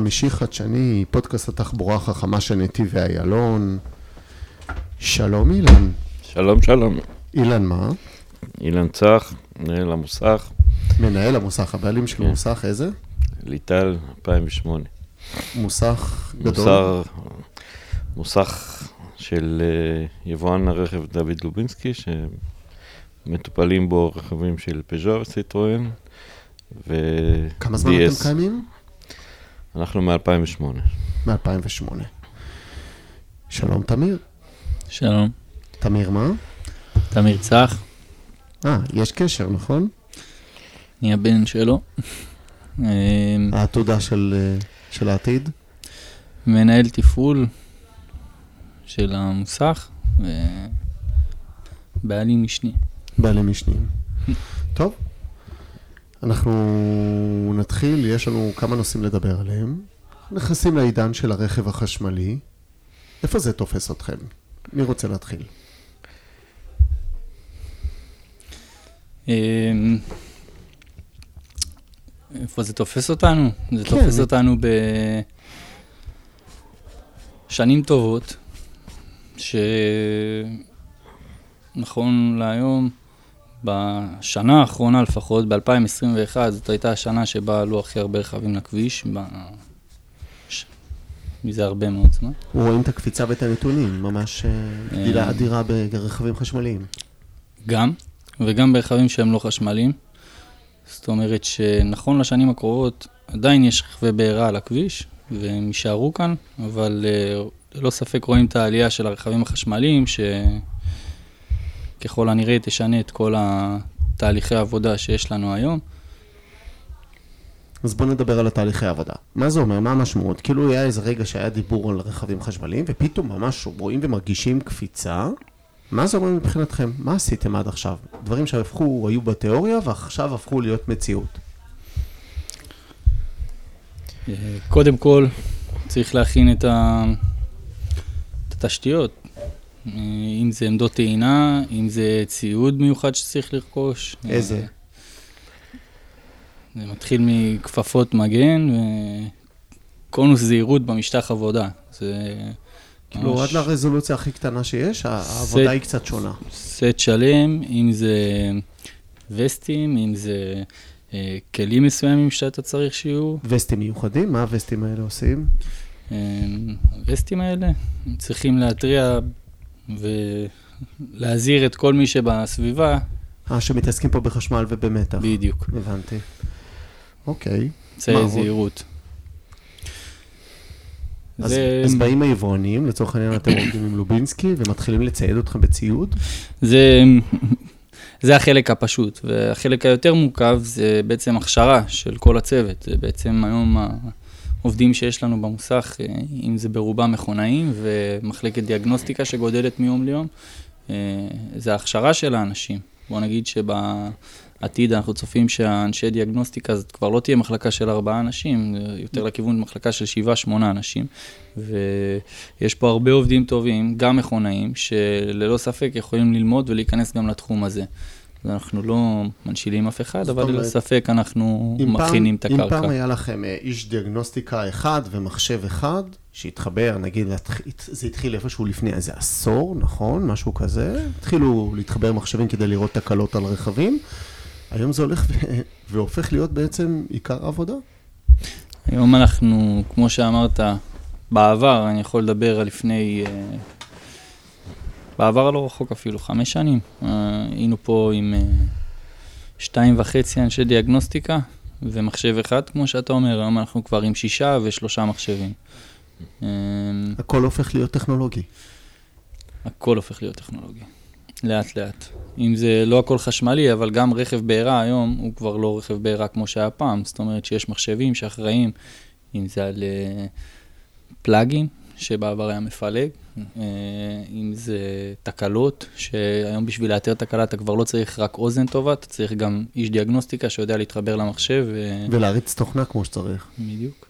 חמישי חדשני, פודקאסט התחבורה החכמה של נתיב ואיילון. שלום אילן. שלום, שלום. אילן מה? אילן צח, מנהל המוסך, מנהל המוסך, הבעלים של כן. מוסך איזה? ליטל, 2008. מוסך גדול? מוסר, מוסך של אה, יבואן הרכב דוד לובינסקי, שמטופלים בו רכבים של פז'ו וסיטרואן, ו... כמה זמן DS. אתם קיימים? אנחנו מ-2008. מ-2008. שלום תמיר. שלום, תמיר מה? תמיר צח, אה, יש קשר, נכון? אני הבן שלו. אה, העתודה של, אה, של העתיד? מנהל תפעול של המוסך ובעלים משני. בעלים משניים. טוב, אנחנו נתחיל, יש לנו כמה נושאים לדבר עליהם. נכנסים לעידן של הרכב החשמלי. איפה זה תופס אתכם? מי רוצה להתחיל? אה, איפה זה תופס אותנו? זה כן. תופס אותנו בשנים טובות, שנכון להיום, בשנה האחרונה לפחות, ב-2021, זאת הייתה השנה שבה עלו הכי הרבה רכבים לכביש, ב... ש... מזה הרבה מאוד זמן. רואים את הקפיצה ואת הנתונים, ממש אה, גדילה אה. אדירה ברכבים חשמליים. גם, וגם ברכבים שהם לא חשמליים. זאת אומרת שנכון לשנים הקרובות, עדיין יש רכבי בעירה על הכביש, והם יישארו כאן, אבל אה, ללא ספק רואים את העלייה של הרכבים החשמליים, שככל הנראה תשנה את כל התהליכי העבודה שיש לנו היום. אז בואו נדבר על התהליכי העבודה. מה זה אומר? מה המשמעות? כאילו היה איזה רגע שהיה דיבור על רכבים חשמליים, ופתאום ממש רואים ומרגישים קפיצה. מה זה אומר מבחינתכם? מה עשיתם עד עכשיו? דברים שהפכו, היו בתיאוריה, ועכשיו הפכו להיות מציאות. אה, קודם כל, צריך להכין. את התשתיות. אה, אם זה עמדות טעינה, אם זה ציוד מיוחד שצריך לרכוש. איזה? אה, זה מתחיל מכפפות מגן וקונוס זהירות במשטח עבודה. זה כאילו, ממש עד לרזולוציה הכי קטנה שיש, העבודה היא קצת שונה. סט שלם, אם זה וסטים, אם זה אה, כלים מסוימים שאתה צריך שיהיו. וסטים מיוחדים? מה הווסטים האלה עושים? אה, הווסטים האלה, הם צריכים להתריע ולהזהיר את כל מי שבסביבה, אה, שמתעסקים פה בחשמל ובמתח. בדיוק, הבנתי. אוקיי. עוד? זהירות. אז, זה- אז באים היבואנים, לצורך העניין אתם עובדים עם לובינסקי, ומתחילים לצייד אתכם בציוד. זה, זה החלק הפשוט, והחלק היותר מורכב זה בעצם הכשרה של כל הצוות. זה בעצם היום העובדים שיש לנו במוסך, אה, אם זה ברובם מכונאים ומחלקת דיאגנוסטיקה שגודלת מיום ליום, אה, זה ההכשרה של האנשים. בוא נגיד שבעתיד אנחנו צופים שהאנשי דיאגנוסטיקה זאת כבר לא תהיה מחלקה של ארבעה אנשים, זה יותר לכיוון מחלקה של שבעה, שמונה אנשים. ויש פה הרבה עובדים טובים, גם מכונאים, שללא ספק יכולים ללמוד ולהיכנס גם לתחום הזה. אנחנו לא מנשילים אף אחד, אבל ללא ספק אנחנו מכינים את אם פעם הקרקע. היה לכם אה, איש דיאגנוסטיקה אחד ומחשב אחד, שהתחבר, נגיד, זה התחיל איפשהו לפני איזה עשור, נכון? משהו כזה. התחילו להתחבר מחשבים כדי לראות תקלות על רכבים. היום זה הולך והופך להיות בעצם עיקר העבודה. היום אנחנו, כמו שאמרת, בעבר, אני יכול לדבר על לפני... בעבר הלא רחוק אפילו, חמש שנים. אה, היינו פה עם אה, שתיים וחצי אנשי דיאגנוסטיקה ומחשב אחד, כמו שאתה אומר, היום אנחנו כבר עם שישה ושלושה מחשבים. אה, הכל הופך להיות טכנולוגי. הכל הופך להיות טכנולוגי, לאט לאט. אם זה לא הכל חשמלי, אבל גם רכב בעירה היום הוא כבר לא רכב בעירה כמו שהיה פעם. זאת אומרת שיש מחשבים שאחראים, אם זה על פלאגים, שבעבר היה מפלג, אם זה תקלות, שהיום בשביל לאתר תקלה אתה כבר לא צריך רק אוזן טובה, אתה צריך גם איש דיאגנוסטיקה שיודע להתחבר למחשב. ו... ולהריץ תוכנה כמו שצריך. בדיוק.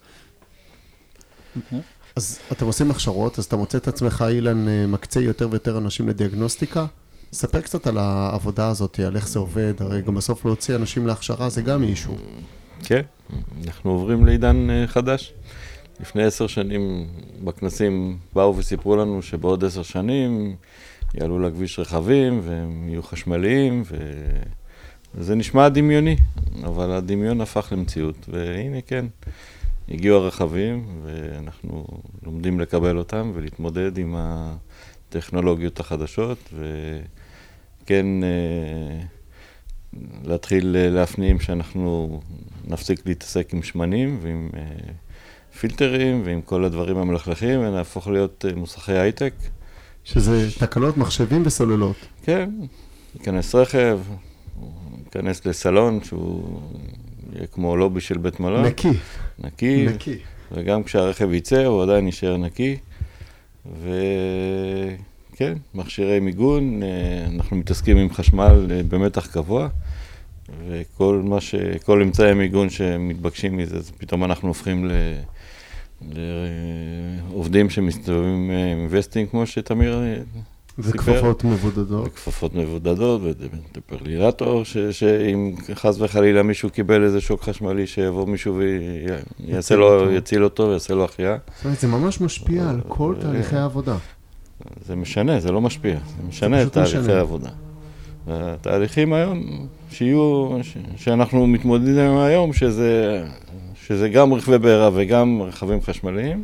אז אתם עושים הכשרות, אז אתה מוצא את עצמך, אילן, אה, מקצה יותר ויותר אנשים לדיאגנוסטיקה. ספר קצת על העבודה הזאת, על איך זה עובד, הרי גם בסוף להוציא אנשים להכשרה זה גם אישו. כן, אנחנו עוברים לעידן אה, חדש. לפני עשר שנים בכנסים באו וסיפרו לנו שבעוד עשר שנים יעלו לכביש רכבים והם יהיו חשמליים, ו... וזה נשמע דמיוני, אבל הדמיון הפך למציאות, והנה כן, הגיעו הרכבים ואנחנו לומדים לקבל אותם ולהתמודד עם הטכנולוגיות החדשות, וכן אה, להתחיל להפנים שאנחנו נפסיק להתעסק עם שמנים ועם פילטרים ועם כל הדברים המלכלכים, ונהפוך להיות אה, מוסכי הייטק. שזה תקלות מחשבים וסוללות. כן, ייכנס רכב, ייכנס לסלון שהוא יהיה כמו לובי של בית מלון. נקי. נקי. נקי. וגם כשהרכב יצא הוא עדיין יישאר נקי. וכן, מכשירי מיגון, אה, אנחנו מתעסקים עם חשמל אה, במתח גבוה. וכל מה ש... כל אמצעי המיגון שמתבקשים מזה, אז פתאום אנחנו הופכים ל... לעובדים שמסתובבים עם וסטים, כמו שתמיר סיפר. וכפפות מבודדות. וכפפות מבודדות, ודפרלילטור, שאם חס וחלילה מישהו קיבל איזה שוק חשמלי, שיבוא מישהו ויעשה לו, יציל אותו ויעשה לו החייאה. זאת אומרת, זה ממש משפיע על כל תהליכי העבודה. זה משנה, זה לא משפיע, זה משנה את פשוט תהליכי. העבודה. התהליכים היום, שיהיו, שאנחנו מתמודדים היום, שזה, שזה גם רכבי בעירה וגם רכבים חשמליים,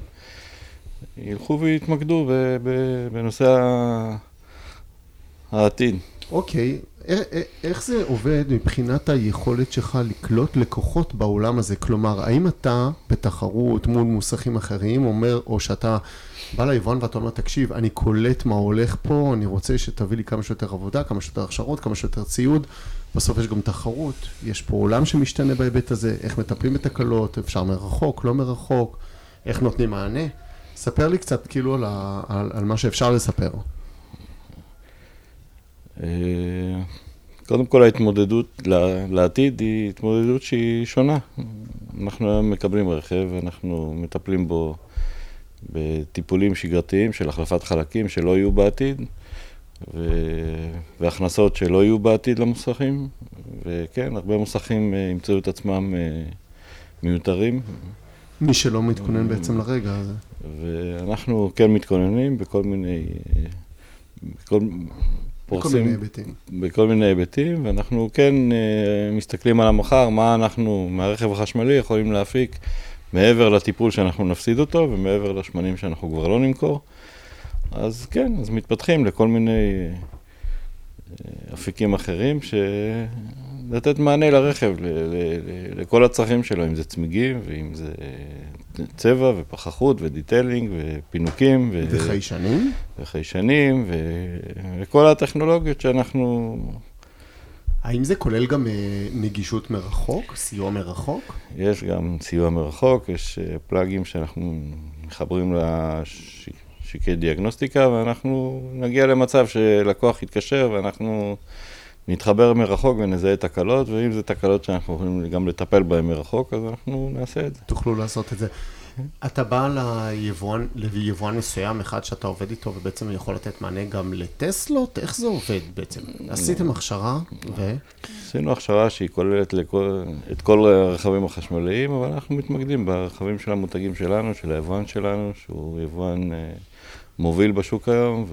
ילכו ויתמקדו בנושא העתיד. אוקיי, א- איך זה עובד מבחינת היכולת שלך לקלוט לקוחות בעולם הזה? כלומר, האם אתה בתחרות מול מוסכים אחרים אומר, או שאתה בא ליבואן ואתה אומר, תקשיב, אני קולט מה הולך פה, אני רוצה שתביא לי כמה שיותר עבודה, כמה שיותר הכשרות, כמה שיותר ציוד. בסוף יש גם תחרות, יש פה עולם שמשתנה בהיבט הזה, איך מטפלים בתקלות, אפשר מרחוק, לא מרחוק, איך נותנים מענה. ספר לי קצת כאילו על, על, על מה שאפשר לספר. אה, קודם כל ההתמודדות לעתיד היא התמודדות שהיא שונה. אנחנו היום מקבלים רכב, אנחנו מטפלים בו בטיפולים שגרתיים של החלפת חלקים שלא יהיו בעתיד, ו... והכנסות שלא יהיו בעתיד למוסכים, וכן, הרבה מוסכים אה, ימצאו את עצמם אה, מיותרים, מי שלא מתכונן בעצם לרגע הזה. ואנחנו כן מתכוננים בכל מיני... אה, בכל... בכל מיני היבטים. בכל מיני היבטים, ואנחנו כן מסתכלים על המחר, מה אנחנו מהרכב החשמלי יכולים להפיק מעבר לטיפול שאנחנו נפסיד אותו ומעבר לשמנים שאנחנו כבר לא נמכור. אז כן, אז מתפתחים לכל מיני אה, אפיקים אחרים. לתת מענה לרכב, ל- ל- ל- לכל הצרכים שלו, אם זה צמיגים, ואם זה אה, צבע ופחחות ו detailing ופינוקים. ו- וחיישנים? וחיישנים, ו... וכל הטכנולוגיות שאנחנו... האם זה כולל גם אה, נגישות מרחוק, סיוע מרחוק? יש גם סיוע מרחוק, יש פלאגים שאנחנו מחברים לשיקי דיאגנוסטיקה, ואנחנו נגיע למצב שלקוח יתקשר ואנחנו נתחבר מרחוק ונזהה תקלות, ואם זה תקלות שאנחנו יכולים גם לטפל בהן מרחוק, אז אנחנו נעשה את זה. תוכלו לעשות את זה. אתה בא ליבואן, ליבואן מסוים, אחד שאתה עובד איתו, ובעצם יכול לתת מענה גם לטסלות? איך זה עובד בעצם? עשיתם הכשרה, ו... עשינו הכשרה שהיא כוללת לכל, את כל הרכבים החשמליים, אבל אנחנו מתמקדים ברכבים של המותגים שלנו, של היבואן שלנו, שהוא יבואן אה, מוביל בשוק היום,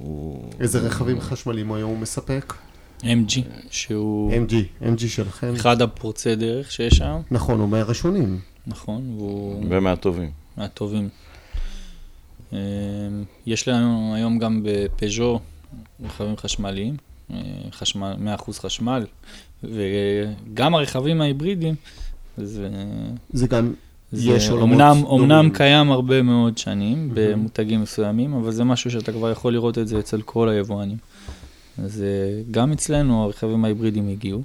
והוא... איזה רכבים חשמליים היום הוא מספק? MG, שהוא MG, MG שלכם. אחד הפורצי דרך שיש שם, נכון, הוא מהראשונים. נכון, והוא ומהטובים. מהטובים. אה, יש לנו היום גם בפז'ו רכבים חשמליים, אה, חשמל, 100% חשמל, וגם הרכבים ההיברידיים, זה, זה גם, יש עולמות אומנם, דומים. אומנם קיים הרבה מאוד שנים במותגים מסוימים, אבל זה משהו שאתה כבר יכול לראות את זה אצל כל היבואנים. אז אה, גם אצלנו הרכבים ההיברידיים הגיעו.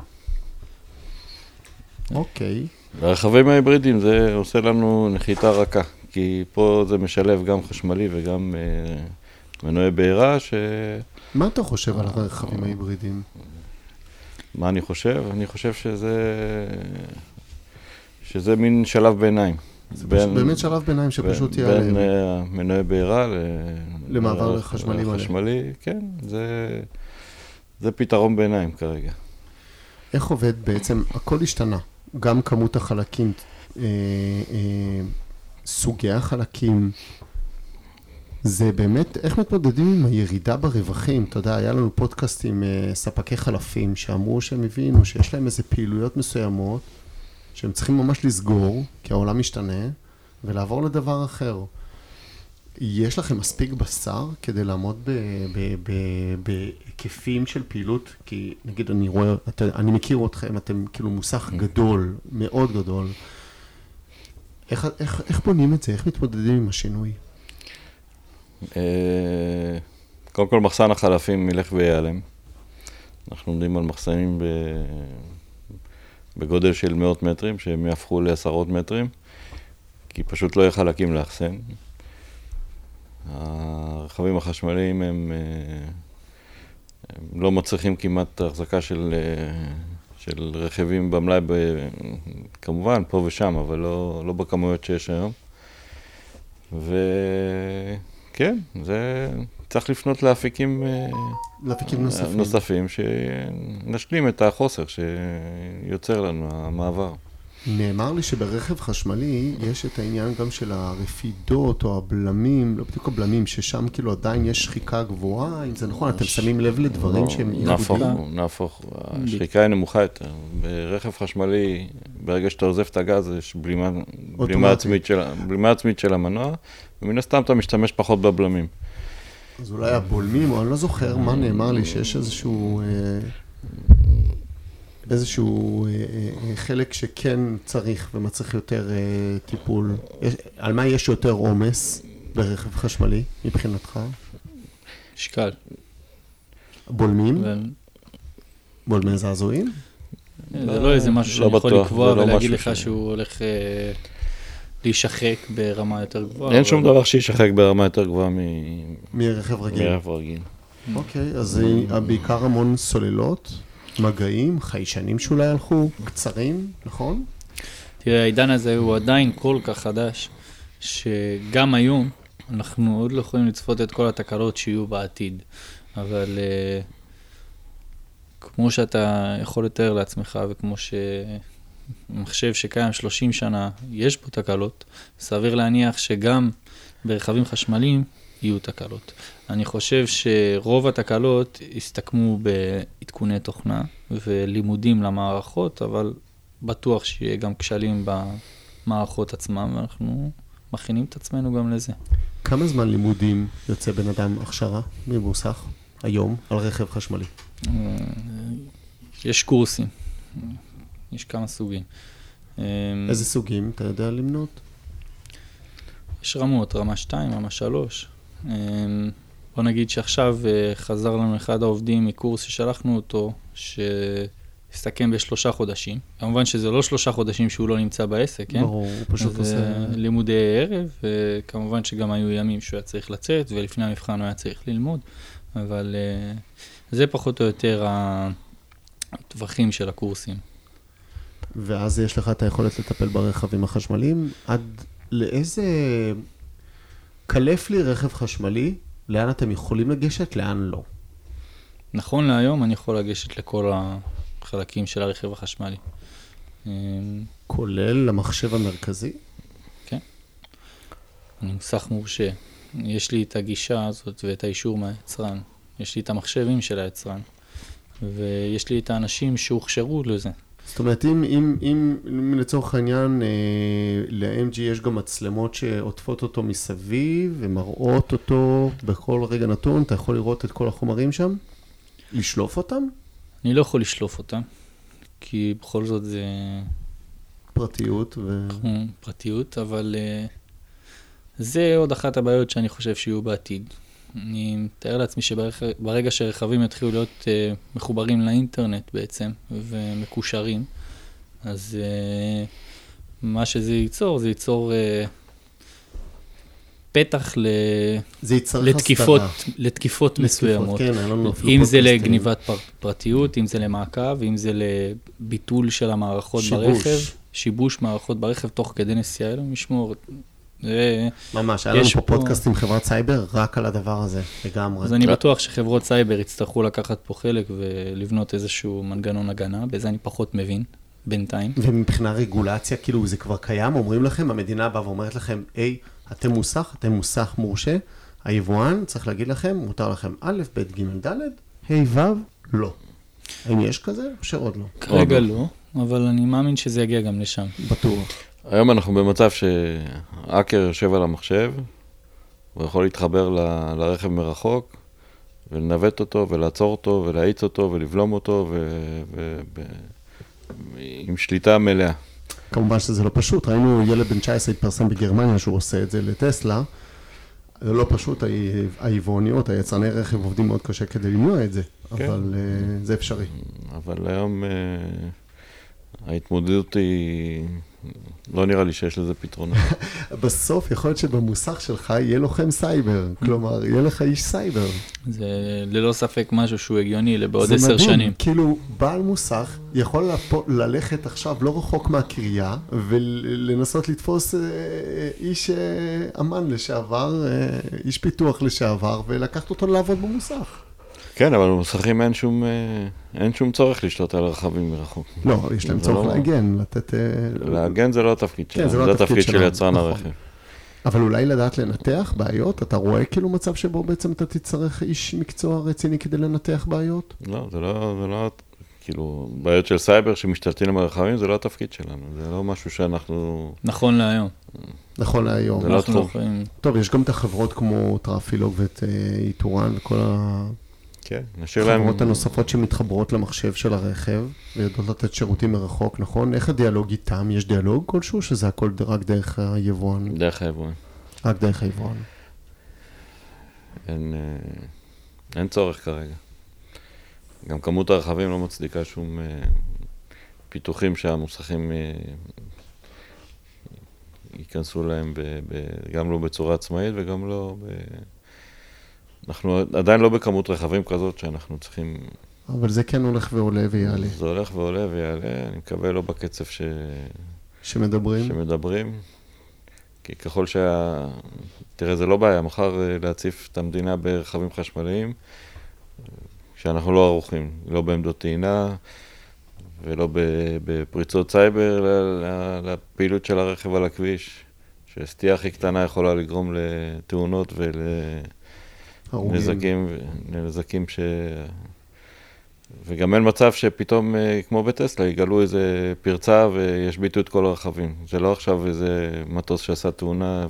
אוקיי. והרכבים ההיברידיים זה עושה לנו נחיתה רכה, כי פה זה משלב גם חשמלי וגם אה, מנועי בעירה, ש... מה אתה חושב על הרכבים ההיברידיים? מה אני חושב? אני חושב שזה... שזה מין שלב ביניים. זה פשוט באמת שלב ביניים שפשוט בין- יעלה. בין אה, מנועי בעירה ל... למעבר לחשמלי מלא. לחשמלי, כן, זה... זה פתרון ביניים כרגע. איך עובד בעצם, הכל השתנה, גם כמות החלקים אה, אה, סוגי החלקים, זה באמת, איך מתמודדים עם הירידה ברווחים? אתה יודע, היה לנו פודקאסט עם uh, ספקי חלפים שאמרו שהם הבינו שיש להם איזה פעילויות מסוימות שהם צריכים ממש לסגור, כי העולם משתנה, ולעבור לדבר אחר. יש לכם מספיק בשר כדי לעמוד בהיקפים של פעילות? כי נגיד אני רואה, אתה, אני מכיר אתכם, אתם כאילו מוסך גדול, מאוד גדול. איך, איך, איך בונים את זה? איך מתמודדים עם השינוי? אה, קודם כל, מחסן החלפים ילך וייעלם. אנחנו עומדים על מחסנים ב... בגודל של מאות מטרים, שהם יהפכו לעשרות מטרים, כי פשוט לא יהיה חלקים לאחסן. הרכבים החשמליים הם, אה, הם לא מצריכים כמעט החזקה של, אה, של רכיבים במלאי, ב, כמובן, פה ושם, אבל לא, לא בכמויות שיש היום. וכן, זה צריך לפנות לאפיקים, אה, לאפיקים נוספים. נוספים, שנשלים את החוסר שיוצר לנו המעבר. נאמר לי שברכב חשמלי יש את העניין גם של הרפידות או הבלמים, לא בדיוק הבלמים, ששם כאילו עדיין יש שחיקה גבוהה, אם זה נכון, אתם שמים לב לדברים שהם ייחודיים? נהפוך, נהפוך, השחיקה היא נמוכה יותר. ברכב חשמלי, ברגע שאתה עוזב את הגז, יש בלימה, בלימה, עצמית, של, בלימה עצמית של המנוע, ומן הסתם אתה משתמש פחות בבלמים. אז אולי הבולמים, או אני לא זוכר מה נאמר לי, שיש איזשהו... אה, איזשהו אה, אה, חלק שכן צריך ומצריך יותר טיפול? יש, על מה יש יותר עומס ברכב חשמלי מבחינתך? משקל. בולמים? ו... בולמי זעזועים? זה לא איזה משהו לא שאני יכול לקבוע לא ולהגיד לך שהוא הולך להישחק ברמה יותר גבוהה. אין שום דבר שישחק ברמה יותר גבוהה מרכב רגיל. מרכב רגיל. אוקיי, אז בעיקר המון סוללות. מגעים, חיישנים שאולי הלכו, קצרים, נכון? תראה, העידן הזה הוא עדיין כל כך חדש, שגם היום אנחנו עוד לא יכולים לצפות את כל התקלות שיהיו בעתיד. אבל uh, כמו שאתה יכול לתאר לעצמך, וכמו שמחשב שקיים 30 שנה, יש בו תקלות, סביר להניח שגם ברכבים חשמליים יהיו תקלות. אני חושב שרוב התקלות הסתכמו בעדכוני תוכנה ולימודים למערכות, אבל בטוח שיהיה גם כשלים במערכות עצמם, ואנחנו מכינים את עצמנו גם לזה. כמה זמן לימודים יוצא בן אדם הכשרה ממוסך היום על רכב חשמלי? אה, יש קורסים, יש כמה סוגים. איזה סוגים אתה יודע למנות? יש רמות, רמה 2, רמה 3. בוא נגיד שעכשיו אה, חזר לנו אחד העובדים מקורס ששלחנו אותו, שהסתכם בשלושה חודשים. כמובן שזה לא שלושה חודשים שהוא לא נמצא בעסק, כן? ברור, הוא פשוט עושה... לימודי ערב, וכמובן שגם היו ימים שהוא היה צריך לצאת, ולפני המבחן הוא היה צריך ללמוד, אבל אה, זה פחות או יותר הטווחים של הקורסים. ואז יש לך את היכולת לטפל ברכבים החשמליים. עד לאיזה... קלף לי רכב חשמלי לאן אתם יכולים לגשת, לאן לא. נכון להיום אני יכול לגשת לכל החלקים של הרכב החשמלי. אמ, כולל למחשב המרכזי? כן. אני מוסך מורשה. יש לי את הגישה הזאת ואת האישור מהיצרן. יש לי את המחשבים של היצרן. ויש לי את האנשים שהוכשרו לזה. זאת אומרת, אם, אם, אם, אם לצורך העניין אה, ל-MG יש גם מצלמות שעוטפות אותו מסביב ומראות אותו בכל רגע נתון, אתה יכול לראות את כל החומרים שם? לשלוף אותם? אני לא יכול לשלוף אותם, כי בכל זאת זה... פרטיות ו... פרטיות, אבל אה, זה עוד אחת הבעיות שאני חושב שיהיו בעתיד. אני מתאר לעצמי שברגע שרכבים יתחילו להיות uh, מחוברים לאינטרנט בעצם, ומקושרים, אז uh, מה שזה ייצור, זה ייצור uh, פתח ל... זה לתקיפות, לתקיפות מסוימות. כן, אם זה לגניבת פר, פרטיות, אם זה למעקב, אם זה לביטול של המערכות שיבוש. ברכב, שיבוש מערכות ברכב תוך כדי נסיעה, אללה ישמור. ממש, היה לנו פה פודקאסט עם חברת סייבר רק על הדבר הזה, לגמרי. אז אני בטוח שחברות סייבר יצטרכו לקחת פה חלק ולבנות איזשהו מנגנון הגנה, בזה אני פחות מבין. בינתיים. ומבחינה רגולציה, כאילו זה כבר קיים, אומרים לכם, המדינה באה ואומרת לכם, היי, אתם מוסך, אתם מוסך מורשה, היבואן צריך להגיד לכם, מותר לכם א', ב', ג', ד', ה', ו', לא. האם יש כזה או שעוד לא? כרגע לא, אבל אני מאמין שזה יגיע גם לשם. בטוח. היום אנחנו במצב שהאקר יושב על המחשב, ויכול להתחבר ל- לרכב מרחוק, ולנווט אותו, ולעצור אותו, ולהאיץ אותו, ולבלום אותו, ו- ו- ו- עם שליטה מלאה. כמובן שזה לא פשוט, ראינו ילד בן 19 התפרסם בגרמניה שהוא עושה את זה לטסלה. זה לא פשוט, היבואניות, היצרני רכב עובדים מאוד קשה כדי למנוע את זה, כן. אבל אה, זה אפשרי. אבל היום אה, ההתמודדות היא... לא נראה לי שיש לזה פתרונות. בסוף יכול להיות שבמוסך שלך יהיה לוחם סייבר, כלומר, יהיה לך איש סייבר. זה ללא ספק משהו שהוא הגיוני לבעוד עשר, זה מדהים, שנים. כאילו, בעל מוסך יכול ללכת עכשיו לא רחוק מהקריה ולנסות לתפוס אה, איש אה, אמן לשעבר, אה, איש פיתוח לשעבר, ולקחת אותו לעבוד במוסך. כן, אבל במוסכים אין שום, אה, אין שום צורך לשלוט על רכבים מרחוק. לא, יש להם זה צורך לא- להגן, לתת... אה, להגן זה לא התפקיד כן, שלנו, זה לא זה התפקיד של יצרן נכון. הרכב. אבל אולי לדעת לנתח בעיות? אתה רואה כאילו מצב שבו בעצם אתה תצטרך איש מקצוע רציני כדי לנתח בעיות? לא, זה לא, זה לא, כאילו, בעיות של סייבר שמשתלטים על הרכבים זה לא התפקיד שלנו, זה לא משהו שאנחנו... נכון להיום. נכון להיום. זה לא לא. יכולים... טוב, יש גם את החברות כמו טראפילוג ואת אה, איתורן וכל כן, נשאיר להם... החברות הנוספות שמתחברות למחשב של הרכב ויודעות לתת שירותים מרחוק, נכון? איך הדיאלוג איתם? יש דיאלוג כלשהו שזה הכל רק דרך היבואן? דרך היבואן. רק דרך היבואן. אין, אה, אין צורך כרגע. גם כמות הרכבים לא מצדיקה שום אה, פיתוחים שהמוסכים אה, ייכנסו להם ב, ב, גם לא בצורה עצמאית וגם לא ב... אנחנו עדיין לא בכמות רכבים כזאת שאנחנו צריכים... אבל זה כן הולך ועולה ויעלה. זה הולך ועולה ויעלה, אני מקווה לא בקצב ש... שמדברים? שמדברים. כי ככל שה... תראה, זה לא בעיה, מחר אה, להציף את המדינה ברכבים חשמליים, שאנחנו לא ערוכים, לא בעמדות טעינה ולא בפריצות סייבר לפעילות של הרכב על הכביש, שסטייה הכי קטנה יכולה לגרום לתאונות הרוגים. ולנזקים, לנזקים ש... וגם אין מצב שפתאום, אה, כמו בטסלה, יגלו איזה פרצה וישביתו את כל הרכבים. זה לא עכשיו איזה מטוס שעשה תאונה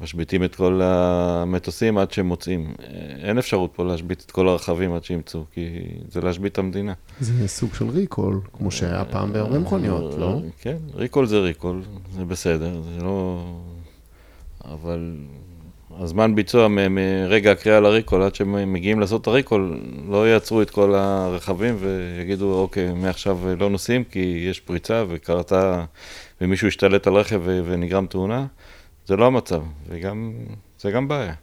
ומשביתים את כל המטוסים עד שהם מוצאים. אה, אין אפשרות פה להשבית את כל הרכבים עד שימצאו, כי זה להשבית את המדינה. זה סוג של ריקול, כמו שהיה פעם בהרבה מכוניות, לא? כן, ריקול זה ריקול, זה בסדר, זה לא... אבל הזמן ביצוע מרגע הקריאה לריקול עד שהם מגיעים לעשות את הריקול, לא יעצרו את כל הרכבים ויגידו, אוקיי, מעכשיו לא נוסעים כי יש פריצה וקרתה ומישהו השתלט על רכב ונגרם תאונה. זה לא המצב, וגם, זה גם בעיה.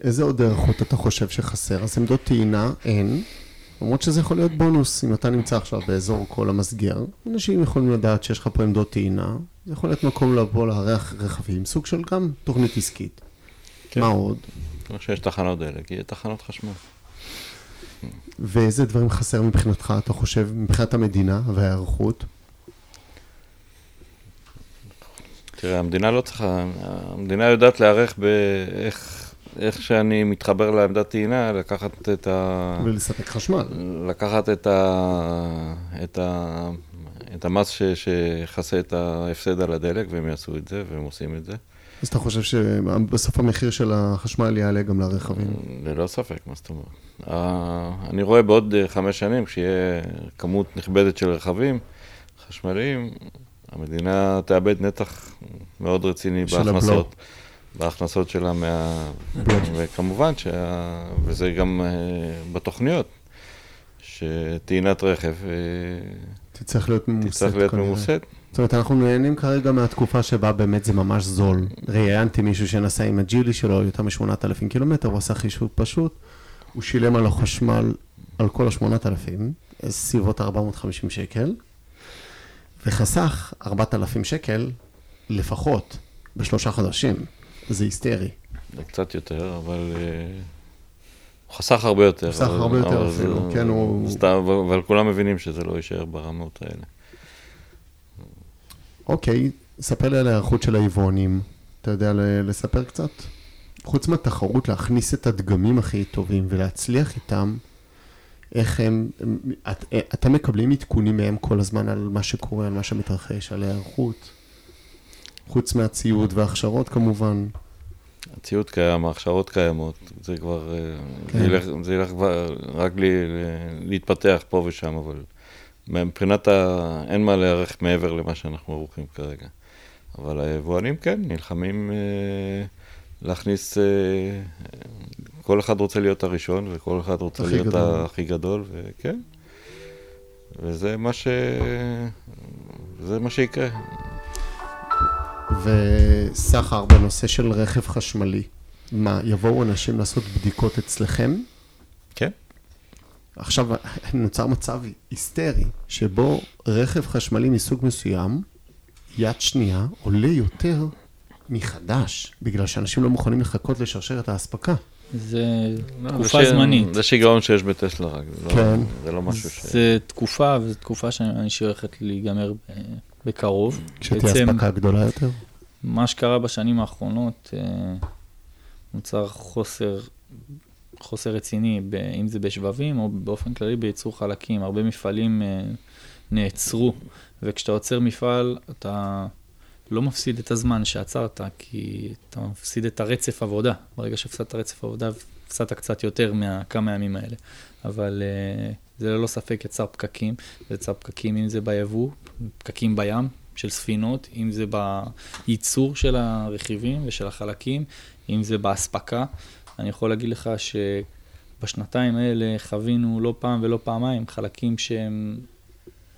איזה עוד הערכות אתה חושב שחסר? אז עמדות טעינה אין, למרות שזה יכול להיות בונוס אם אתה נמצא עכשיו באזור כל המסגר. אנשים יכולים לדעת שיש לך פה עמדות טעינה, זה יכול להיות מקום לבוא לארח רכבים, סוג של גם תוכנית עסקית. כן. מה עוד? כמו שיש תחנות דלק, יהיה תחנות חשמל. ואיזה דברים חסר מבחינתך, אתה חושב, מבחינת המדינה וההיערכות? תראה, המדינה לא צריכה, המדינה יודעת להיערך באיך איך שאני מתחבר לעמדת טעינה, לקחת את ה... ולספק חשמל. לקחת את, ה... את, ה... את המס ש... שיכסה את ההפסד על הדלק, והם יעשו את זה, והם עושים את זה. אז אתה חושב שבסוף המחיר של החשמל יעלה גם לרכבים? ללא ספק, מה זאת אומרת. ה- אני רואה בעוד אה, חמש שנים, כשיהיה כמות נכבדת של רכבים חשמליים, המדינה תאבד נתח מאוד רציני בהכנסות. הבלו. בהכנסות שלה מה... וכמובן, שה... וזה גם אה, בתוכניות, שטעינת רכב אה, תצטרך להיות ממוסת תצטרך להיות כנראה. זאת אומרת, אנחנו נהנים כרגע מהתקופה שבה באמת זה ממש זול. ראיינתי מישהו שנסע עם הג'ילי שלו יותר מ-8,000 קילומטר, הוא עשה חישוב פשוט, הוא שילם על החשמל, על כל ה-8,000, סביבות 450 שקל, וחסך 4,000 שקל לפחות בשלושה חודשים. זה היסטרי. זה קצת יותר, אבל... אה, הוא חסך הרבה יותר. חסך הרבה יותר אפילו, זה- כן, הוא- סתם, אבל כולם מבינים שזה לא יישאר ברמות האלה. אוקיי, ספר לי על ההיערכות של היבואנים. אתה יודע לספר קצת? חוץ מהתחרות להכניס את הדגמים הכי טובים ולהצליח איתם, איך הם, את, אתם מקבלים עדכונים מהם כל הזמן על מה שקורה, על מה שמתרחש, על ההיערכות, חוץ מהציוד וההכשרות כמובן. הציוד קיים, ההכשרות קיימות, זה כבר, אה, כן. זה, ילך, זה ילך כבר רק לי, להתפתח פה ושם, אבל מבחינת ה... אין מה להיערך מעבר למה שאנחנו ערוכים כרגע. אבל היבואנים כן, נלחמים אה, להכניס, אה, כל אחד רוצה להיות הראשון, וכל אחד רוצה להיות גדול. הכי גדול, וכן. וזה מה ש... זה מה שיקרה. וסחר בנושא של רכב חשמלי. מה, יבואו אנשים לעשות בדיקות אצלכם? כן. עכשיו נוצר מצב היסטרי, שבו רכב חשמלי מסוג מסוים, יד שנייה, עולה יותר מחדש, בגלל שאנשים לא מוכנים לחכות לשרשרת האספקה. זה לא, תקופה זה זמנית. זה שיגעון שיש בטסלה רק, לא- כן. זה לא משהו ש... זה תקופה, וזו תקופה שאני שהולכת להיגמר בקרוב. כשתהיה אספקה גדולה יותר? מה שקרה בשנים האחרונות, אה, נוצר חוסר, חוסר רציני, אם זה בשבבים או באופן כללי בייצור חלקים. הרבה מפעלים אה, נעצרו, וכשאתה עוצר מפעל, אתה לא מפסיד את הזמן שעצרת, כי אתה מפסיד את הרצף עבודה. ברגע שהפסדת רצף עבודה, הפסדת קצת יותר מכמה ימים האלה. אבל uh, זה ללא ספק יצר פקקים, זה יצר פקקים אם זה ביבוא, פקקים בים של ספינות, אם זה בייצור של הרכיבים ושל החלקים, אם זה באספקה. אני יכול להגיד לך שבשנתיים האלה חווינו לא פעם ולא פעמיים חלקים שהם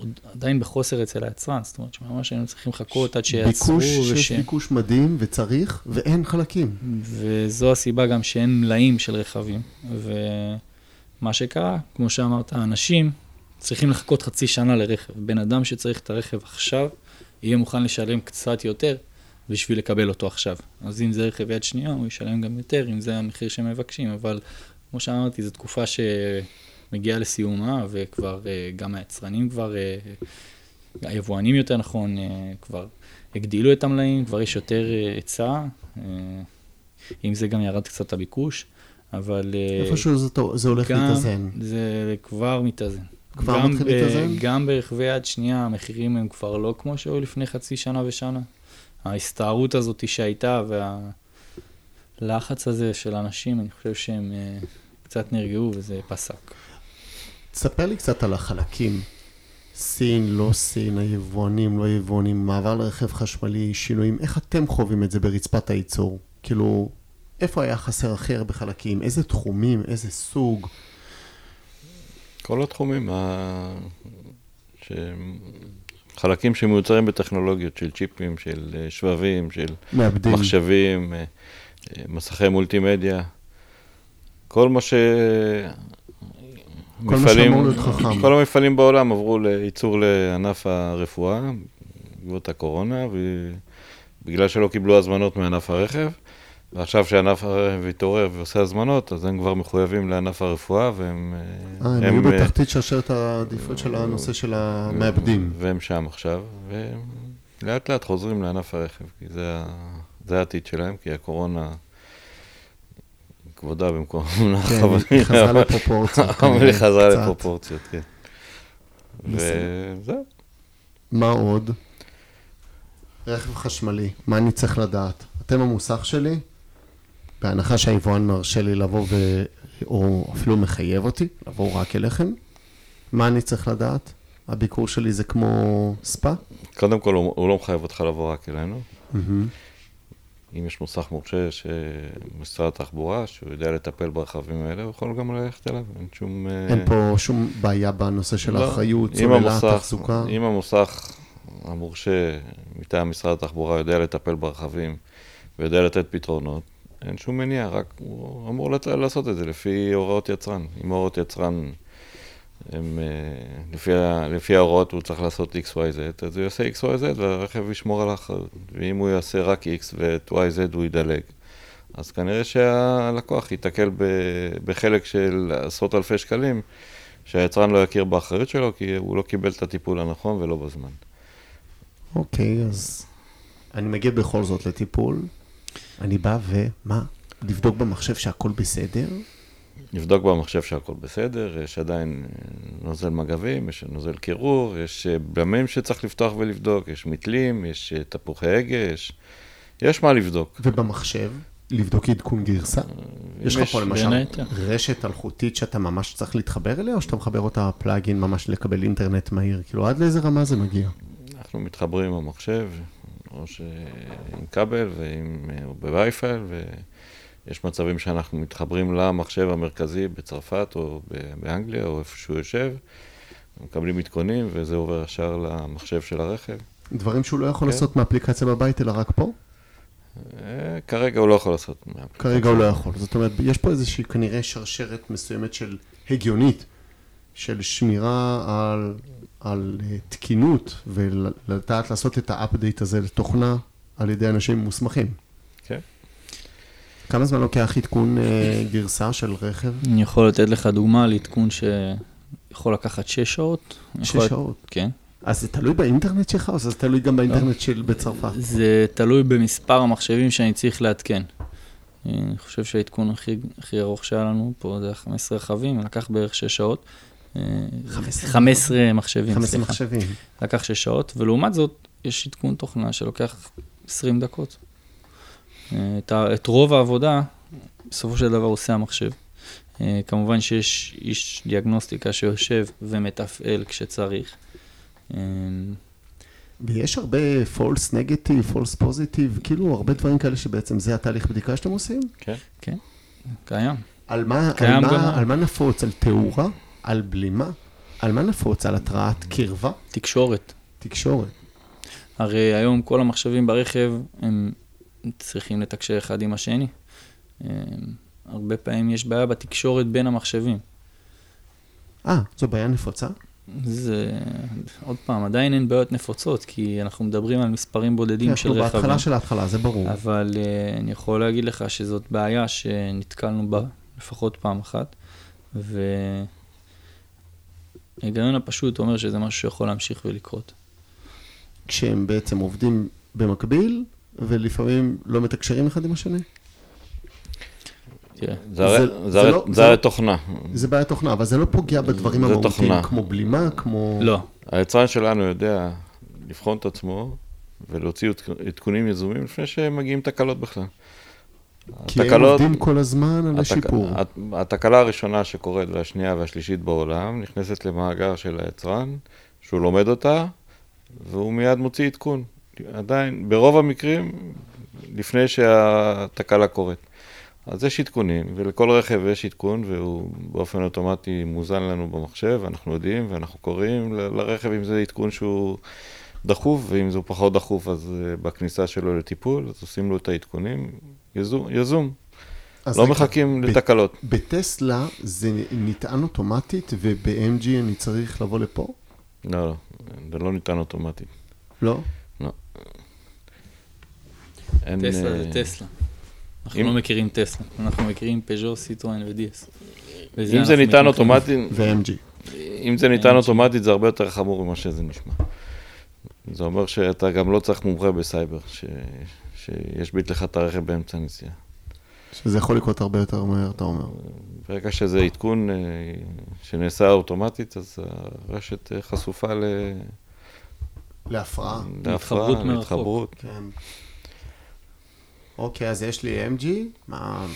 עוד עדיין בחוסר אצל היצרן, זאת אומרת שממש היינו צריכים לחכות עד שיעצרו. ביקוש, וש... שיש ביקוש מדהים וצריך, ואין חלקים. וזו הסיבה גם שאין מלאים של רכבים. ומה שקרה, כמו שאמרת, אנשים צריכים לחכות חצי שנה לרכב. בן אדם שצריך את הרכב עכשיו, יהיה מוכן לשלם קצת יותר בשביל לקבל אותו עכשיו. אז אם זה רכב יד שנייה, הוא ישלם גם יותר, אם זה המחיר שהם מבקשים, אבל כמו שאמרתי, זו תקופה ש... מגיעה לסיומה, וכבר אה, גם היצרנים כבר, אה, היבואנים יותר נכון, אה, כבר הגדילו את המלאים, כבר יש יותר היצע, עם זה גם ירד קצת הביקוש, אבל... איפשהו זה, זה הולך גם, להתאזן. זה כבר מתאזן. כבר מתחיל להתאזן? גם ברכבי יד שנייה, המחירים הם כבר לא כמו שהיו לפני חצי שנה ושנה. ההסתערות הזאת שהייתה והלחץ הזה של אנשים, אני חושב שהם קצת נרגעו וזה פסק. תספר לי קצת על החלקים. סין, לא סין, היבואנים, לא יבואנים, מעבר לרכב חשמלי, שינויים, איך אתם חווים את זה ברצפת הייצור? כאילו, איפה היה חסר הכי הרבה חלקים? איזה תחומים? איזה סוג? כל התחומים, ש... חלקים שמיוצרים בטכנולוגיות של צ'יפים, של אה, שבבים, של מעבדים. מחשבים, אה, אה, מסכי מולטימדיה. כל מה ש... כל מפעלים, מה שאמור להיות חכם. כל המפעלים בעולם עברו לייצור לענף הרפואה, בעקבות הקורונה, ובגלל שלא קיבלו הזמנות מענף הרכב, ועכשיו שענף הרכב התעורר ועושה הזמנות, אז הם כבר מחויבים לענף הרפואה, והם... אה, הם היו בתחתית שרשרת העדיפות של הנושא של המעבדים. והם שם עכשיו, ולאט לאט חוזרים לענף הרכב, כי זה העתיד שלהם, כי הקורונה... כבודה במקום מונח, כן, היא חזרה לפרופורציות. היא חזרה לפרופורציות, כן. וזהו. מה עוד? רכב חשמלי, מה אני צריך לדעת? אתם המוסך שלי, בהנחה שהיבואן מרשה לי לבוא ו... או אפילו מחייב אותי, לבוא רק אליכם, מה אני צריך לדעת? הביקור שלי זה כמו ספא? קודם כל, הוא לא מחייב אותך לבוא רק אלינו. Mm-hmm. אם יש מוסך מורשה שמשרד התחבורה, שהוא יודע לטפל ברכבים האלה, הוא יכול גם ללכת אליו, אין שום... אה, אין פה שום בעיה בנושא של לא, האחריות, צוללה, תחזוקה? אם המוסך המורשה מטעם משרד התחבורה יודע לטפל ברכבים ויודע לתת פתרונות, אין שום מניעה, רק הוא אמור לעשות את זה לפי הוראות יצרן. אם הוראות יצרן... הם, אה, לפי, לפי ההוראות הוא צריך לעשות XYZ, אז הוא יעשה XYZ והרכב ישמור על האחריות. ואם הוא יעשה רק X ואת YZ הוא ידלג, אז כנראה שהלקוח ייתקל בחלק של עשרות אלפי שקלים, שהיצרן לא יכיר באחריות שלו, כי הוא לא קיבל את הטיפול הנכון ולא בזמן. אוקיי, אז אני מגיע בכל זאת לטיפול. אני בא ומה? לבדוק במחשב שהכל בסדר? נבדוק במחשב שהכל בסדר, יש עדיין אה, נוזל מגבים, יש נוזל קירור, יש אה, בלמים שצריך לפתוח ולבדוק, יש מתלים, יש אה, תפוחי הגה, יש, יש מה לבדוק. ובמחשב, לבדוק עדכון גרסה? יש לך פה למשל. רשת אלחוטית שאתה ממש צריך להתחבר אליה, או שאתה מחבר אותה פלאגין ממש לקבל אינטרנט מהיר? כאילו, עד לאיזה רמה זה מגיע? אנחנו מתחברים עם המחשב, או ש... עם כבל ועם... או בווי-פיי, ויש מצבים שאנחנו מתחברים למחשב המרכזי בצרפת או באנגליה, או איפה שהוא יושב, מקבלים עדכונים, וזה עובר ישר למחשב של הרכב. דברים שהוא לא יכול כן. לעשות מאפליקציה בבית, אלא רק פה? אה, כרגע הוא לא יכול לעשות. כרגע הוא לא יכול. זאת אומרת, יש פה איזושהי כנראה שרשרת מסוימת של הגיונית, של שמירה על, על אה, תקינות, ולדעת לעשות את האפדייט הזה לתוכנה על ידי אנשים מוסמכים. כן. כמה זמן לוקח עדכון אה, גרסה של רכב? אני יכול לתת לך דוגמה על עדכון שיכול לקחת שש שעות. שש יכול- שעות. כן. אז זה תלוי באינטרנט שלך, או זה תלוי גם באינטרנט של בצרפת? זה תלוי במספר המחשבים שאני צריך לעדכן. אני חושב שהעדכון הכי, הכי ארוך שהיה לנו פה זה 15 רכבים, לקח בערך 6 שעות. אה, 15 15 מחשבים, 15 סליחה. מחשבים. לקח 6 שעות, ולעומת זאת, יש עדכון תוכנה שלוקח 20 דקות. אה, את, את רוב העבודה, בסופו של דבר עושה המחשב. אה, כמובן שיש איש דיאגנוסטיקה שיושב ומתפעל כשצריך. אה, ויש הרבה false negative, false positive, כאילו הרבה דברים כאלה שבעצם זה התהליך בדיקה שאתם עושים? כן. קיים. על מה, קיים על, גם- מה, על מה נפוץ? על תאורה? על בלימה? על מה נפוץ? על התרעת קרבה? תקשורת. תקשורת. הרי היום כל המחשבים ברכב, הם צריכים לתקשר אחד עם השני. הרבה פעמים יש בעיה בתקשורת בין המחשבים. אה, זו בעיה נפוצה? זה, עוד פעם, עדיין אין בעיות נפוצות, כי אנחנו מדברים על מספרים בודדים של אנחנו רכבים. בהתחלה של ההתחלה, זה ברור. אבל uh, אני יכול להגיד לך שזאת בעיה שנתקלנו בה לפחות פעם אחת, וההיגיון הפשוט אומר שזה משהו שיכול להמשיך ולקרות. כשהם בעצם עובדים במקביל, ולפעמים לא מתקשרים אחד עם השני? תראה, זה הרי- לא- לא- תוכנה. זה בעיה תוכנה, אבל זה לא פוגע בדברים המהותיים. כמו בלימה, כמו... לא, היצרן שלנו יודע לבחון את עצמו ולהוציא עדכ- עדכונים יזומים לפני שמגיעים תקלות בכלל. כי הם התקלות- עובדים כל הזמן על התק- השיפור. הת- התקלה הראשונה שקורית והשנייה והשלישית בעולם נכנסת למאגר של היצרן, שהוא לומד אותה, והוא מיד מוציא עדכון. עדיין, ברוב המקרים, לפני שהתקלה קורית. אז יש עדכונים, ולכל רכב יש עדכון, והוא באופן אוטומטי מוזן לנו במחשב, אנחנו יודעים, ואנחנו קוראים לרכב אם זה עדכון שהוא דחוף, ואם זה פחות דחוף, אז אה, בכניסה שלו לטיפול, אז עושים לו את העדכונים, יזום. יזום. לא רגע, מחכים ב- לתקלות. בטסלה זה נטען אוטומטית, וב-MG אני צריך לבוא לפה? לא, לא, זה לא ניתן אוטומטית. לא? אין, טסלה אה, זה טסלה. אנחנו אם- לא מכירים טסלה, אנחנו מכירים פז'ו, סיטרואן ו-DS. אם זה ניתן אוטומטית, ו-MG. אם זה ניתן אוטומטית, זה הרבה יותר חמור ממה שזה נשמע. זה אומר שאתה גם לא צריך מומחה בסייבר, ש... שישבית לך את הרכב באמצע הנסיעה. שזה יכול לקרות הרבה יותר מהר, אתה אומר. ברגע שזה עדכון אה, שנעשה אוטומטית, אז הרשת אה, חשופה ל... להפרעה. להפרעה, להתחברות מרחוק. כן. אוקיי, אז יש לי MG, מה,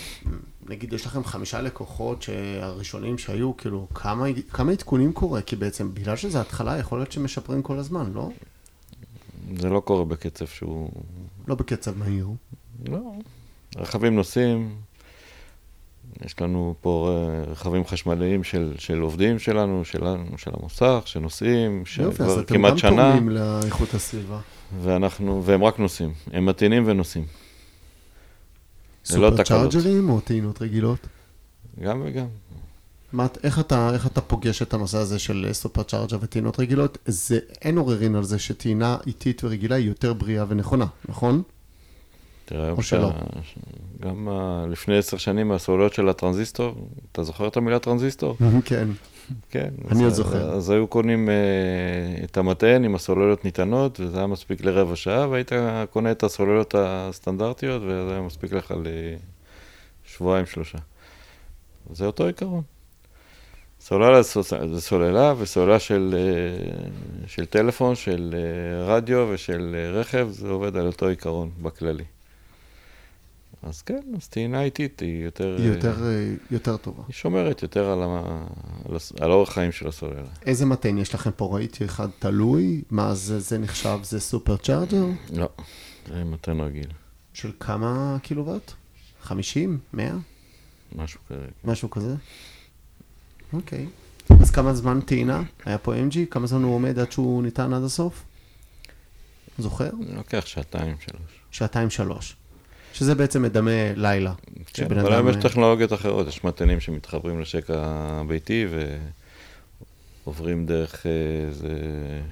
נגיד יש לכם חמישה לקוחות שהראשונים שהיו, כאילו, כמה, כמה עדכונים קורה? כי בעצם, בגלל שזה התחלה, יכול להיות שמשפרים כל הזמן, לא? זה לא קורה בקצב שהוא... לא בקצב מהיר. לא. רכבים נוסעים, יש לנו פה אה, רכבים חשמליים של, של עובדים שלנו, שלנו, של המוסך, שנוסעים, יופי, אז שכבר אתם כמעט גם שנה, תורמים לאיכות הסביבה. ואנחנו, והם רק נוסעים. הם מטעינים ונוסעים, ללא סופר. צ'ארג'רים או טעינות רגילות? גם וגם. מה, איך, אתה, איך אתה פוגש את הנושא הזה של סופר צ'ארג'ר וטעינות רגילות? זה, אין עוררין על זה שטעינה איטית ורגילה היא יותר בריאה ונכונה, נכון? תראה, או שלא. שה- גם ה- לפני עשר שנים הסוללות של הטרנזיסטור, אתה זוכר את המילה טרנזיסטור? כן. כן. אני עוד זוכר. אז היו קונים אה, את המטען עם הסוללות ניתנות, וזה היה מספיק לרבע שעה, והיית קונה את הסוללות הסטנדרטיות, וזה היה מספיק לך לשבועיים, שלושה. זה אותו עיקרון. סוללה זה סוללה, וסוללה של, אה, של טלפון, של אה, רדיו ושל אה, רכב, זה עובד על אותו עיקרון בכללי. אז כן, אז טעינה איטית היא יותר... היא יותר, יותר טובה. היא שומרת יותר על, ה... על, אורח חיים של הסוללה. איזה מטען יש לכם פה? ראיתי אחד תלוי, מה זה, זה נחשב, זה סופר צ'ארג'ר? לא, זה מתן רגיל, של כמה קילוואט? 50? 100? משהו כזה. משהו כזה? אוקיי. אז כמה זמן טעינה? היה פה MG? כמה זמן הוא עומד עד שהוא ניתן עד הסוף? זוכר? לוקח שעתיים, שלוש. שעתיים שלוש. שזה בעצם מדמה לילה. כן, אבל היום יש טכנולוגיות אחרות, יש מטענים שמתחברים לשקע הביתי ועוברים דרך אה, איזה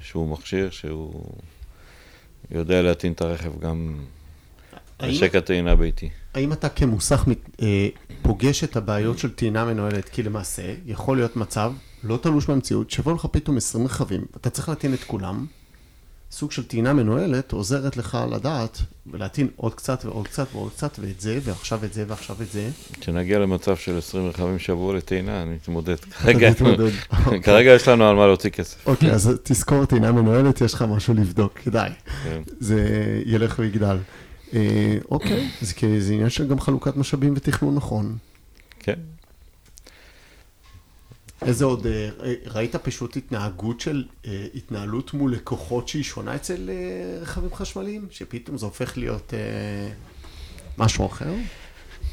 שהוא מכשיר שהוא יודע להטעין את הרכב גם לשקע טעינה ביתי. האם אתה כמוסך אה, פוגש את הבעיות של טעינה מנוהלת? כי למעשה, יכול להיות מצב לא תלוש במציאות, שיבוא לך פתאום 20 רכבים, אתה צריך להטעין את כולם. סוג של טעינה מנוהלת עוזרת לך לדעת ולהטעין עוד קצת ועוד קצת ועוד קצת ואת זה, ועכשיו את זה ועכשיו את זה. כשנגיע למצב של 20 רכבים שבוע לטעינה, אני אתמודד. כרגע. כרגע יש לנו על מה להוציא כסף. אוקיי, אז תזכור טעינה מנוהלת, יש לך משהו לבדוק, כדאי. כן. זה ילך ויגדל. אה, אוקיי, זה כי זה עניין של גם חלוקת משאבים ותכנון נכון. כן. איזה עוד, אה, ראית פשוט התנהגות של, אה, התנהלות מול לקוחות שהיא שונה אצל אה, רכבים חשמליים? שפתאום זה הופך להיות אה, משהו אחר?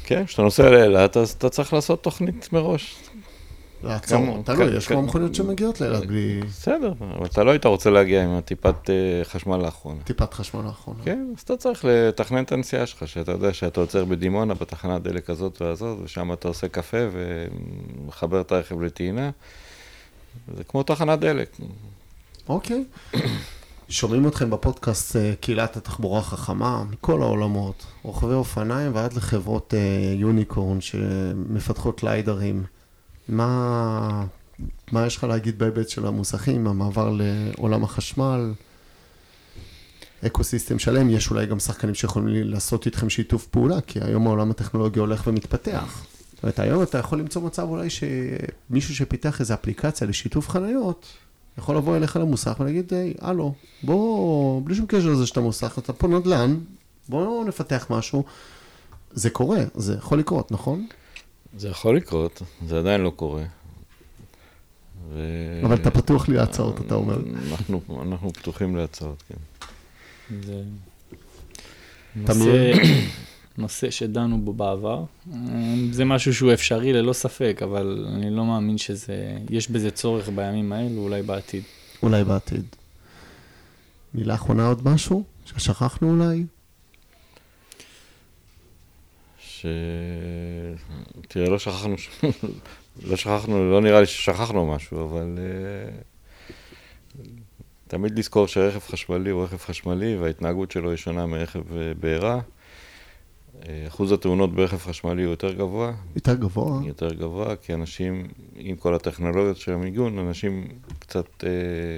כן, כשאתה נוסע לאילת, אז אתה צריך לעשות תוכנית מראש. לעצור, כמה- תלוי, כ- יש כ- כבר מכוניות שמגיעות לאילת בלי בסדר, אבל אתה לא היית רוצה להגיע עם הטיפת אה, חשמל האחרונה. טיפת חשמל האחרונה. כן, אז אתה צריך לתכנן את הנסיעה שלך, שאתה יודע שאתה עוצר בדימונה בתחנת דלק הזאת והזאת, ושם אתה עושה קפה ומחבר את הרכב לטעינה. זה כמו תחנת דלק. אוקיי. שומעים אתכם בפודקאסט אה, קהילת התחבורה החכמה מכל העולמות, רוכבי אופניים ועד לחברות אה, יוניקורן שמפתחות ליידרים. מה, מה יש לך להגיד בהיבט של המוסכים, המעבר לעולם החשמל, אקו סיסטם שלם, יש אולי גם שחקנים שיכולים לעשות איתכם שיתוף פעולה, כי היום העולם הטכנולוגי הולך ומתפתח. זאת אומרת, היום אתה יכול למצוא מצב אולי שמישהו שפיתח איזו אפליקציה לשיתוף חניות, יכול לבוא אליך למוסך ולהגיד, היי, הלו, בוא, בלי שום קשר לזה שאתה מוסך, אתה פה נדל"ן, בוא נפתח משהו. זה קורה, זה יכול לקרות, נכון? זה יכול לקרות, זה עדיין לא קורה. ו... אבל אתה פתוח לי להצעות, אתה אומר. אנחנו, אנחנו פתוחים להצעות, כן. זה? נושא, נושא שדנו בו בעבר. זה משהו שהוא אפשרי ללא ספק, אבל אני לא מאמין שזה, יש בזה צורך בימים האלו, אולי בעתיד. אולי בעתיד. מילה אחרונה עוד משהו? ששכחנו אולי? ש... תראה, לא שכחנו, לא שכחנו, לא נראה לי ששכחנו משהו, אבל אה, תמיד לזכור שרכב חשמלי הוא רכב חשמלי וההתנהגות שלו היא שונה מרכב אה, בעירה. אה, אחוז התאונות ברכב חשמלי הוא יותר גבוה, יותר גבוה? יותר גבוה, כי אנשים, עם כל הטכנולוגיות של המיגון, אנשים קצת... אה,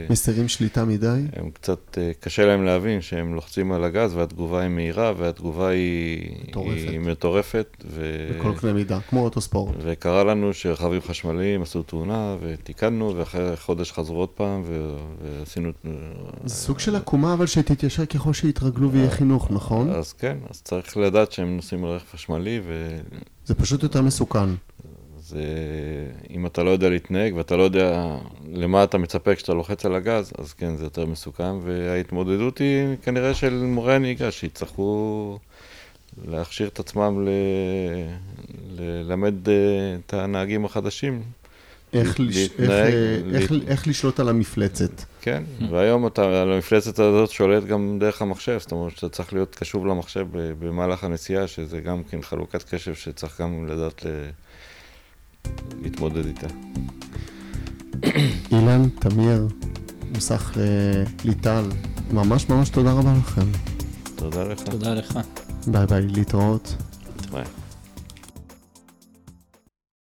מסירים שליטה מדי? הם קצת, אה, קשה להם להבין שהם לוחצים על הגז והתגובה היא מהירה והתגובה היא מטורפת. היא מטורפת. ו... בכל קנה מידה, כמו אוטוספורט. וקרה לנו שרכבים חשמליים עשו תאונה ותיקנו, ואחרי חודש חזרו עוד פעם ו... ועשינו... זה סוג של עקומה, אבל שתתיישר ככל שיתרגלו ויהיה חינוך, נכון? אז כן, אז צריך לדעת שהם נוסעים על רכב חשמלי, זה פשוט יותר מסוכן. וזה... אם אתה לא יודע להתנהג ואתה לא יודע למה אתה מצפה כשאתה לוחץ על הגז, אז כן, זה יותר מסוכן, וההתמודדות היא כנראה של מורי הנהיגה, שיצטרכו להכשיר את עצמם ל... ללמד אה, את הנהגים החדשים. איך לש- איך, להתנהג, אה, איך- איך לשלוט על המפלצת. כן, והיום אתה על המפלצת הזאת שולט גם דרך המחשב, זאת אומרת שאתה צריך להיות קשוב למחשב ב- במהלך הנסיעה, שזה גם כן חלוקת קשב שצריך גם לדעת ל... להתמודד איתה. אילן, תמיר, מוסך אה, ליטל, ממש ממש תודה רבה לכם. תודה לך. תודה לך. ביי ביי, להתראות.